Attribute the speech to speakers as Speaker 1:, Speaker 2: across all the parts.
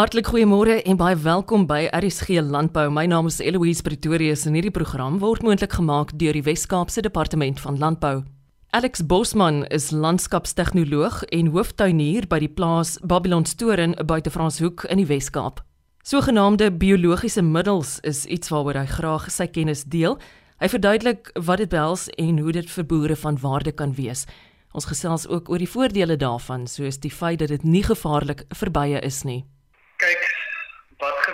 Speaker 1: Hartlik goeiemôre en baie welkom by RSG Landbou. My naam is Eloise Pretorius en hierdie program word moontlik gemaak deur die Wes-Kaapse Departement van Landbou. Alex Bosman is landskapstegnoloog en hooftuinier by die plaas Babylonstoren buite Franshoek in die Wes-Kaap. Sogenaamde biologiese middels is iets waaroor hy graag sy kennis deel. Hy verduidelik wat dit behels en hoe dit vir boere van waarde kan wees. Ons gesels ook oor die voordele daarvan, soos die feit dat dit nie gevaarlik vir bye is nie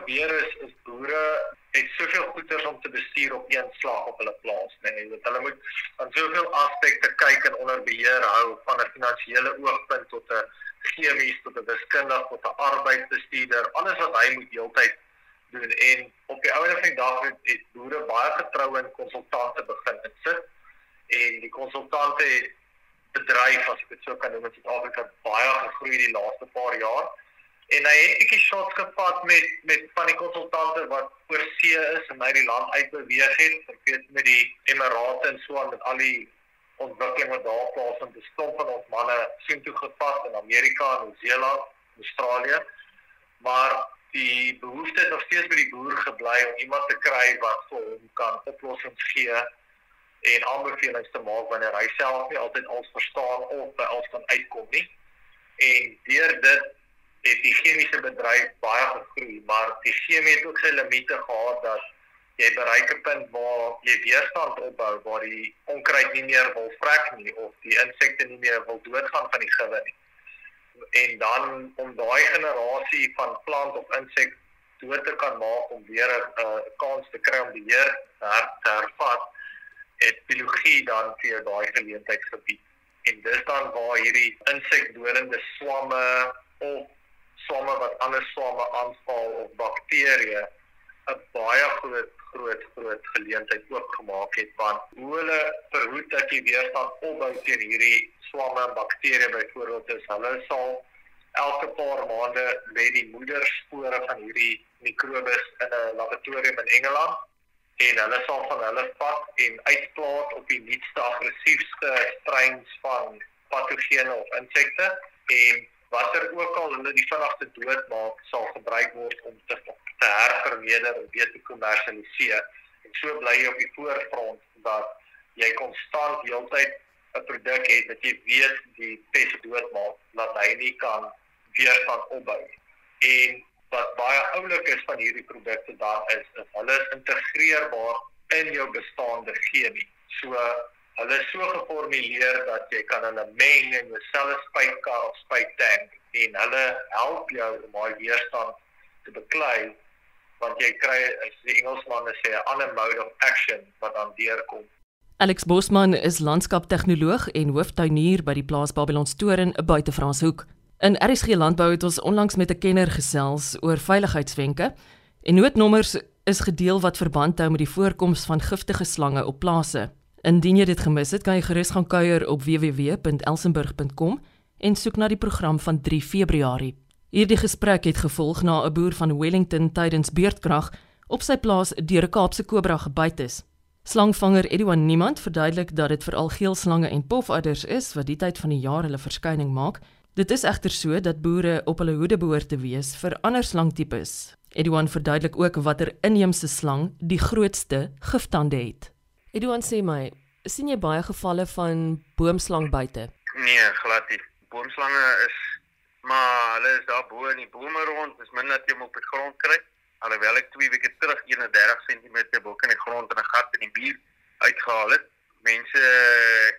Speaker 2: gebeur is is boere het soveel goeder om te bestuur op een slag op hulle plaas nê nee, dat hulle moet aan soveel aspekte kyk en onder beheer hou van 'n finansiële oogpunt tot 'n chemies tot 'n wiskundige tot 'n arbeidsbestuurder alles wat hy moet heeltyd doen. En op die ouene van die dag het, het boere baie getrou in konsultante begin sit en die konsultante het bedryf as ek dit so kan noem in Suid-Afrika baie gegroei die laaste paar jaar en hy het 'n bietjie shots gevat met met van die konsultante wat oor see is en hy die land uitbeweeg het. Ek weet met die Emirate en so aan met al die ontwikkeling wat daar plaasvind, die stomp van ons manne sien toe gepas in Amerika en Nieu-Seeland, Australië. Maar die behoefte het nog steeds by die boer gebly om iemand te kry wat vir hom kan oplossings gee en aanbevelings te maak wanneer hy self nie altyd alles verstaan of by alles kan uitkom nie. En deur dit het die chemiese bedryf baie gegroei, maar die chemie het ook sy limite gehad dat jy bereik 'n punt waar jy weerstand opbou waar die onkruid nie meer wil vrek nie of die insekte nie meer wil doodgaan van die gewe nie. En dan om daai generasie van plant of insek dood te kan maak om weer 'n uh, kans te kry om die heer te hervat, het biologie dan vir daai geleentheid gebied. En dis dan waar hierdie insekdodende swamme of swamme wat ander swamme aanval of bakterieë 'n baie groot groot groot geleentheid oopgemaak het want hoe hulle verhoed dat jy weerstand opbou teen hierdie swamme en bakterieë byvoorbeeld is hulle sal elke paar maande lê die moederspore van hierdie mikrobes in 'n laboratorium in Engeland en hulle sal van hulle vat en uitplaas op die nuutste aggressiefste strains van patogene of insekte en watter ook al hulle die vinnigste dood maak sal gebruik word om te te hervermeerder en weer te kommersialiseer. En so bly jy op die voorfront dat jy konstant heeltyd 'n produk het wat jy weet die pes dood maak dat hy nie kan weer van opbou. En wat baie oulik is van hierdie produkte daar is, is hulle is integreerbaar in jou bestaande chemie. So Hulle is so geformuleer dat jy kan hulle meng in 'n selfe spuitkar of spuittank en hulle help jou om daai weerstand te beklei want jy kry as die Engelsmanne sê 'n ander mode of action wat dan deurkom.
Speaker 1: Alex Bosman is landskaptegnoloog en hooftuinier by die plaas Babylon Storen buite Franshoek. In RSG Landbou het ons onlangs met 'n kenner gesels oor veiligheidswenke en noodnommers is gedeel wat verband hou met die voorkoms van giftige slange op plase. Indien jy dit gemis het, kan jy gerus gaan kuier op www.elsenburg.com en soek na die program van 3 Februarie. Hierdie gesprek het gevolg na 'n boer van Wellington tydens beurtkrag op sy plaas deur 'n Kaapse kobra gebyt is. Slangvanger Edouard Niemand verduidelik dat dit veral geelslange en pofadders is wat die tyd van die jaar hulle verskyning maak. Dit is egter so dat boere op hulle hoede behoort te wees vir ander slangtipes. Edouard verduidelik ook watter inheemse slang die grootste giftande het. Eduan sê my, sien jy baie gevalle van boomslang buite?
Speaker 3: Nee, glad nie. Boomslange is maar hulle is daar bo in die bome rond, dis min dat jy hom op die grond kry. Alhoewel ek 2 weke terug 31 cm bo in die grond in 'n gat in die muur uitgehaal het. Mense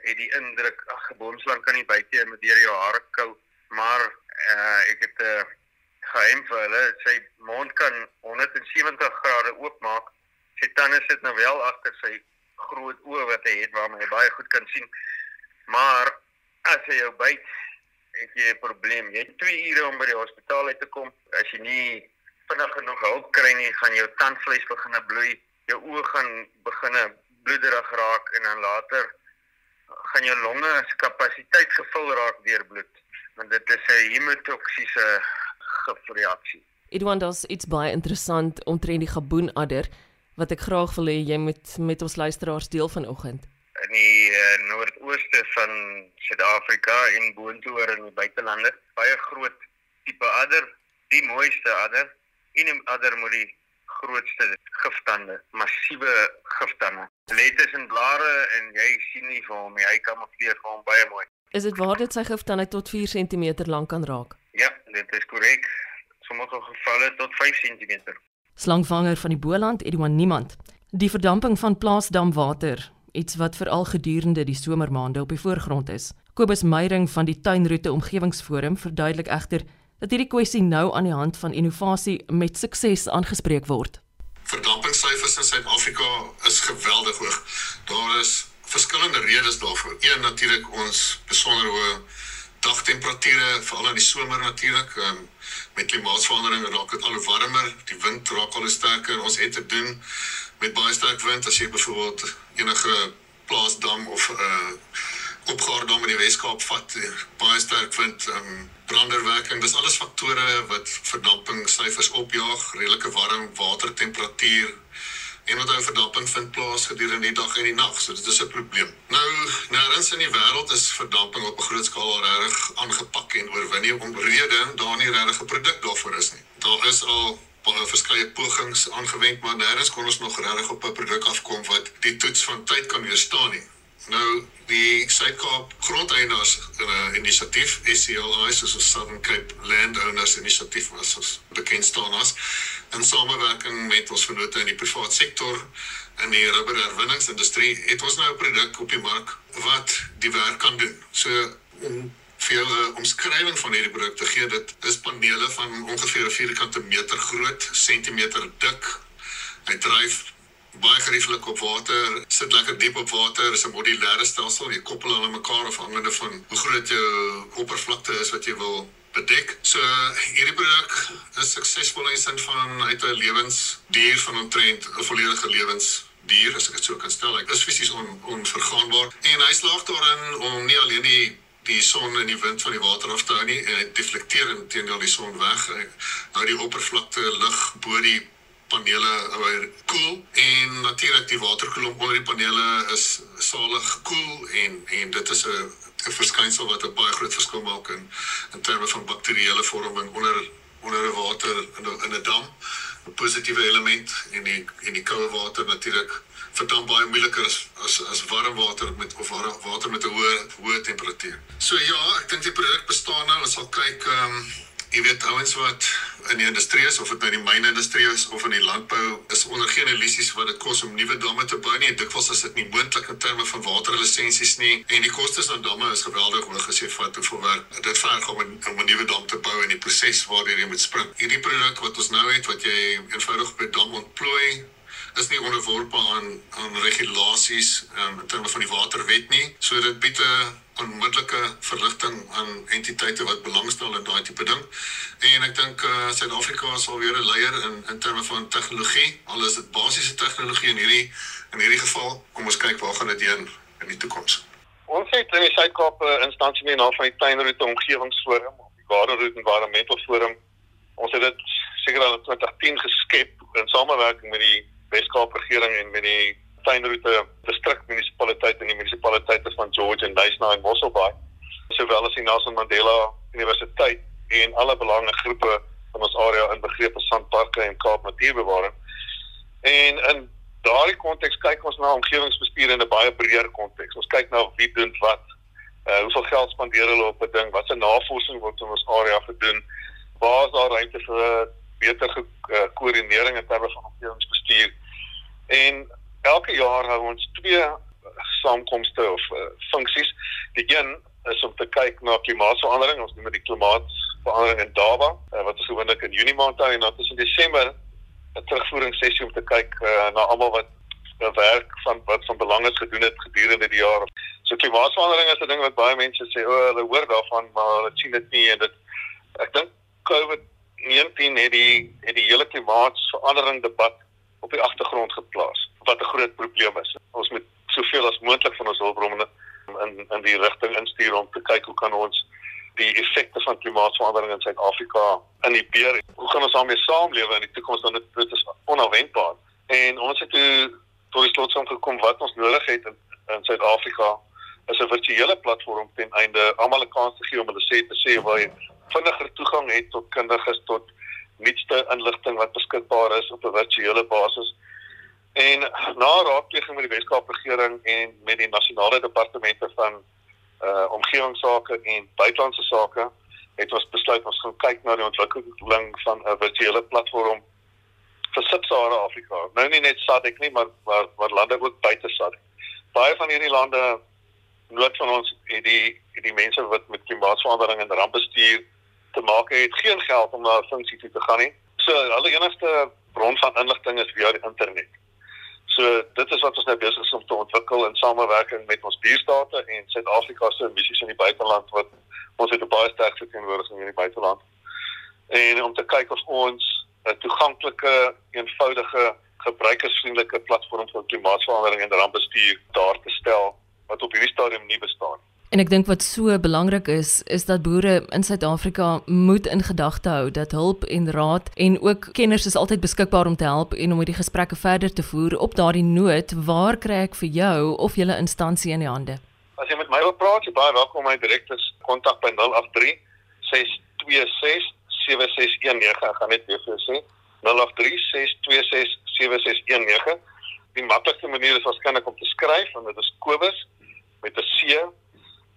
Speaker 3: het die indruk ag boomslang kan nie byt jy met deur jou hare kou, maar uh, ek het 'n uh, geheim vir hulle, sy mond kan 170 grade oopmaak. Sy tande sit nou wel agter sy groot oë wat hy het waarmee hy baie goed kan sien. Maar as hy jou byt, het jy 'n probleem. Jy het 2 ure om by die hospitaal uit te kom. As jy nie vinnig genoeg hulp kry nie, gaan jou tandvleis begin bloei, jou oë gaan begin bloederig raak en dan later gaan jou longe se kapasiteit gevul raak deur bloed. Want dit is 'n hemotoksiese gifreaksie.
Speaker 1: Edwandos, iets baie interessant omtrent die gaboenadder wat ek graag wil hê jy moet met ons luisteraars deel vanoggend.
Speaker 3: In die uh, noordooste van Suid-Afrika en boontoe oor in die buitelande, baie groot tipe adder
Speaker 4: die mooiste adder en die adder met die grootste giftande, massiewe giftande. Lê tussen blare en jy sien nie vir hom nie. Hy kamufleer vir hom baie mooi.
Speaker 1: Is dit waar dit sy giftande tot 4 cm lank kan raak?
Speaker 4: Ja, dit is korrek. Sommige gevalle tot 5 cm.
Speaker 1: Slangvanger van die Boland, Edouard Niemand. Die verdamping van plaasdamwater, iets wat veral gedurende die somermaande op die voorgrond is. Kobus Meyering van die Tuinroete Omgewingsforum verduidelik egter dat hierdie kwessie nou aan die hand van innovasie met sukses aangespreek word.
Speaker 5: Verdampingssyfers in Suid-Afrika is geweldig hoog. Daar is verskillende redes daarvoor. Een natuurlik ons besonder hoë dagtemperature, veral in die somer natuurlik. Um, met klimaatsverandering raak dit al hoe warmer, die wind raak al hoe sterker. Ons het te doen met baie sterk wind as jy byvoorbeeld enige plaasdam of 'n uh, opgaardam in die Weskaap vat, baie sterk wind, um, branderwerking, dis alles faktore wat verdampingssyfers opjaag, redelike warm watertemperatuur en wat dan verdamping vind plaas gedurende die dag en die nag. So dit is 'n probleem. Nou, nêrens in die wêreld is verdamping op 'n groot skaal al reg aangepak en oorwin nie omrede daar nie regtig 'n produk daarvoor is nie. Daar is al baie verskeie pogings aangewend, maar nêrens kon ons nog regtig op 'n produk afkom wat die toets van tyd kan weerstaan nie. Nou die Suid-Kaap Grondeienaars uh, Inisiatief SCLI soos 'n Southern Cape Landowners Inisiatief was ons bekend staan as in samewerking met ons vennote in die private sektor in die rubberherwinningsindustrie het ons nou 'n produk op die mark wat die werk kan doen. So om vir 'n omskrywing van hierdie produk te gee, dit is panele van ongeveer 'n vierkante meter groot, sentimeter dik. Hy dryf baie gerieflik op water, sit lekker diep op water, is 'n modulêre stelsel. Jy koppel hulle mekaar afhangende van hoe groot jou oppervlakte is wat jy wil bedek. So hierdie produk is suksesvol in sin van uit 'n lewensduur van omtrent 'n volledige lewensduur as ek dit so kan stel. Hy is fisies on, onvergaanbaar en hy slaag daarin om nie alleen die die son en die wind van die water af te hou nie en hy deflekteer intedeel die son weg. Hy hou die oppervlakte lig bo die panele oor koel en natuurlik die waterkoeling onder die panele is salig koel en en dit is 'n 'n verskynsel wat 'n baie groot verskil maak in in terme van bakterieële vorming onder onder water in 'n in 'n dam. 'n Positiewe element en die en die koue water natuurlik verdamp baie moeiliker as as as warm water met of warm water met 'n hoë hoë temperatuur. So ja, ek dink die produk bestaan nou. Ons sal kyk ehm um, jy weet ouens wat in die industrie is of dit nou die mynindustrie is of in die landbou is onder geen illusies wat dit kos om nuwe damme te bou nie. Dikwels is dit nie moontlik in terme van waterlisensies nie en die kostes aan damme is geweldig hoog as jy vat hoeveel werk dit verg om 'n om 'n nuwe dam te bou en die proses waardeur jy moet spring. Hierdie produk wat ons nou het wat jy eenvoudig 'n dam ontplooi is nie onderworpe aan aan regulasies um, in terme van die waterwet nie. So dit bied 'n onmiddellike verligting aan entiteite wat belangstel in daai tipe ding. En ek dink uh, Suid-Afrika sal weer 'n leier in in terme van tegnologie. Al is dit basiese tegnologie in hierdie in hierdie geval, kom ons kyk waar gaan dit heen in die toekoms.
Speaker 4: Ons het in die Suid-Kaap 'n uh, instansie mee na van die Tuinroete Omgewingsforum die Gardenroute Environmental Forum. Ons het dit seker al in 2010 geskep in samewerking met die Wes-Kaap regering en met die tuinroete distrik munisipaliteit en die munisipaliteite van George en Duisna en Mosselbaai sowel as die Nelson Mandela Universiteit en alle belangrike groepe van ons area inbegrepe sandparke en Kaap Natuurbewaring. En in daardie konteks kyk ons na omgewingsbestuur in 'n baie breër konteks. Ons kyk na wie doen wat. Uh hoeveel geld spandeer hulle op 'n ding? Wat se navorsing word in ons area gedoen? Waar is daar ruimte vir beter gekoördineering uh, in terme van omgewingsbestuur? En elke jaar hou ons twee saamkomste of uh, funksies. Die een is om te kyk na klimaatsverandering. Ons noem dit klimaatsverandering in Durban, uh, wat ons gewoonlik in Junie maand hou en dan is in Desember 'n terugvoeringssessie om te kyk uh, na almal wat uh, werk van wat van belang is gedoen het gedurende die jaar. So klimaatsverandering is 'n ding wat baie mense sê, o, oh, hulle hoor daarvan, maar hulle sien dit nie en dit ek dink COVID-19 het die het die hele klimaatsverandering debat op die agtergrond geplaas wat 'n groot probleem is. Ons moet soveel as moontlik van ons hulpbronne in in die rigting instuur om te kyk hoe kan ons die effekte van klimaatsverandering in Suid-Afrika in die beer. Hoe gaan ons daarmee saamlewe in die toekoms dan dit is onverwendbaar. En ons het toe tot die slotsom gekom wat ons nodig het in in Suid-Afrika is 'n virtuele platform ten einde almal 'n kans te gee om hulle sê te sê waar jy vinniger toegang het tot kundiges tot nuutste inligting wat beskikbaar is op 'n virtuele basis. En na raadpleging met die Weskaap regering en met die nasionale departemente van uh omgewingsake en buitelandse sake het ons besluit ons gaan kyk na die ontwikkeling van 'n virtuele platform vir Sub-Sahara Afrika. Nou nie net SADC nie, maar maar maar lande ook buite SADC. Baie van hierdie lande nood van ons het die het die mense wat met klimaatsverandering en rampbestuur te maak het, geen geld om na 'n funksie toe te gaan nie. So hulle enigste bron van inligting is via die internet. So dit is wat ons nou besig is om te ontwikkel in samewerking met ons buurstate en Suid-Afrika se missies in die buiteland wat ons het 'n baie sterk verteenwoordiging in die buiteland. En om te kyk of ons 'n toeganklike, eenvoudige, gebruikersvriendelike platform vir klimaatsverandering en rampbestuur daar te stel wat op hierdie stadium nie bestaan.
Speaker 1: En ek dink wat so belangrik is, is dat boere in Suid-Afrika moet in gedagte hou dat hulp en raad en ook kenners is altyd beskikbaar om te help en om hierdie gesprekke verder te voer op daardie noot. Waar kry ek vir jou of julle instansie in die hande?
Speaker 4: As jy met my wil praat, jy baie welkom my direk te kontak by 083 626 7619. Ek gaan net weer vir jou sê 083 626 7619. Die maklikste manier is waarskynlik om te skryf en dit is Kobus met 'n C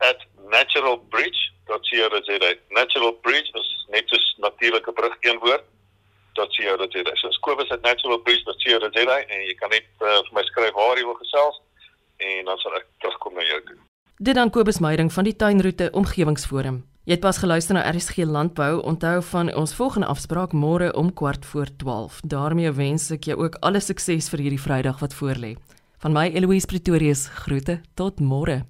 Speaker 4: at naturalbridge.co.za. Natural bridge is net so natuurlike brug een woord. .co.za. So Kobus at naturalbridge.co.za en jy kan net uh, vir my skryf waar jy wil gesels en dan sal ek terugkom na jou toe.
Speaker 1: Dit dan Kobus Meyding van die Tuinroete Omgewingsforum. Jy het pas geluister na RSG Landbou. Onthou van ons volgende afspraak môre om kwart voor 12. daarmee wens ek jou ook alle sukses vir hierdie Vrydag wat voorlê. Van my Eloise Pretorius groete tot môre.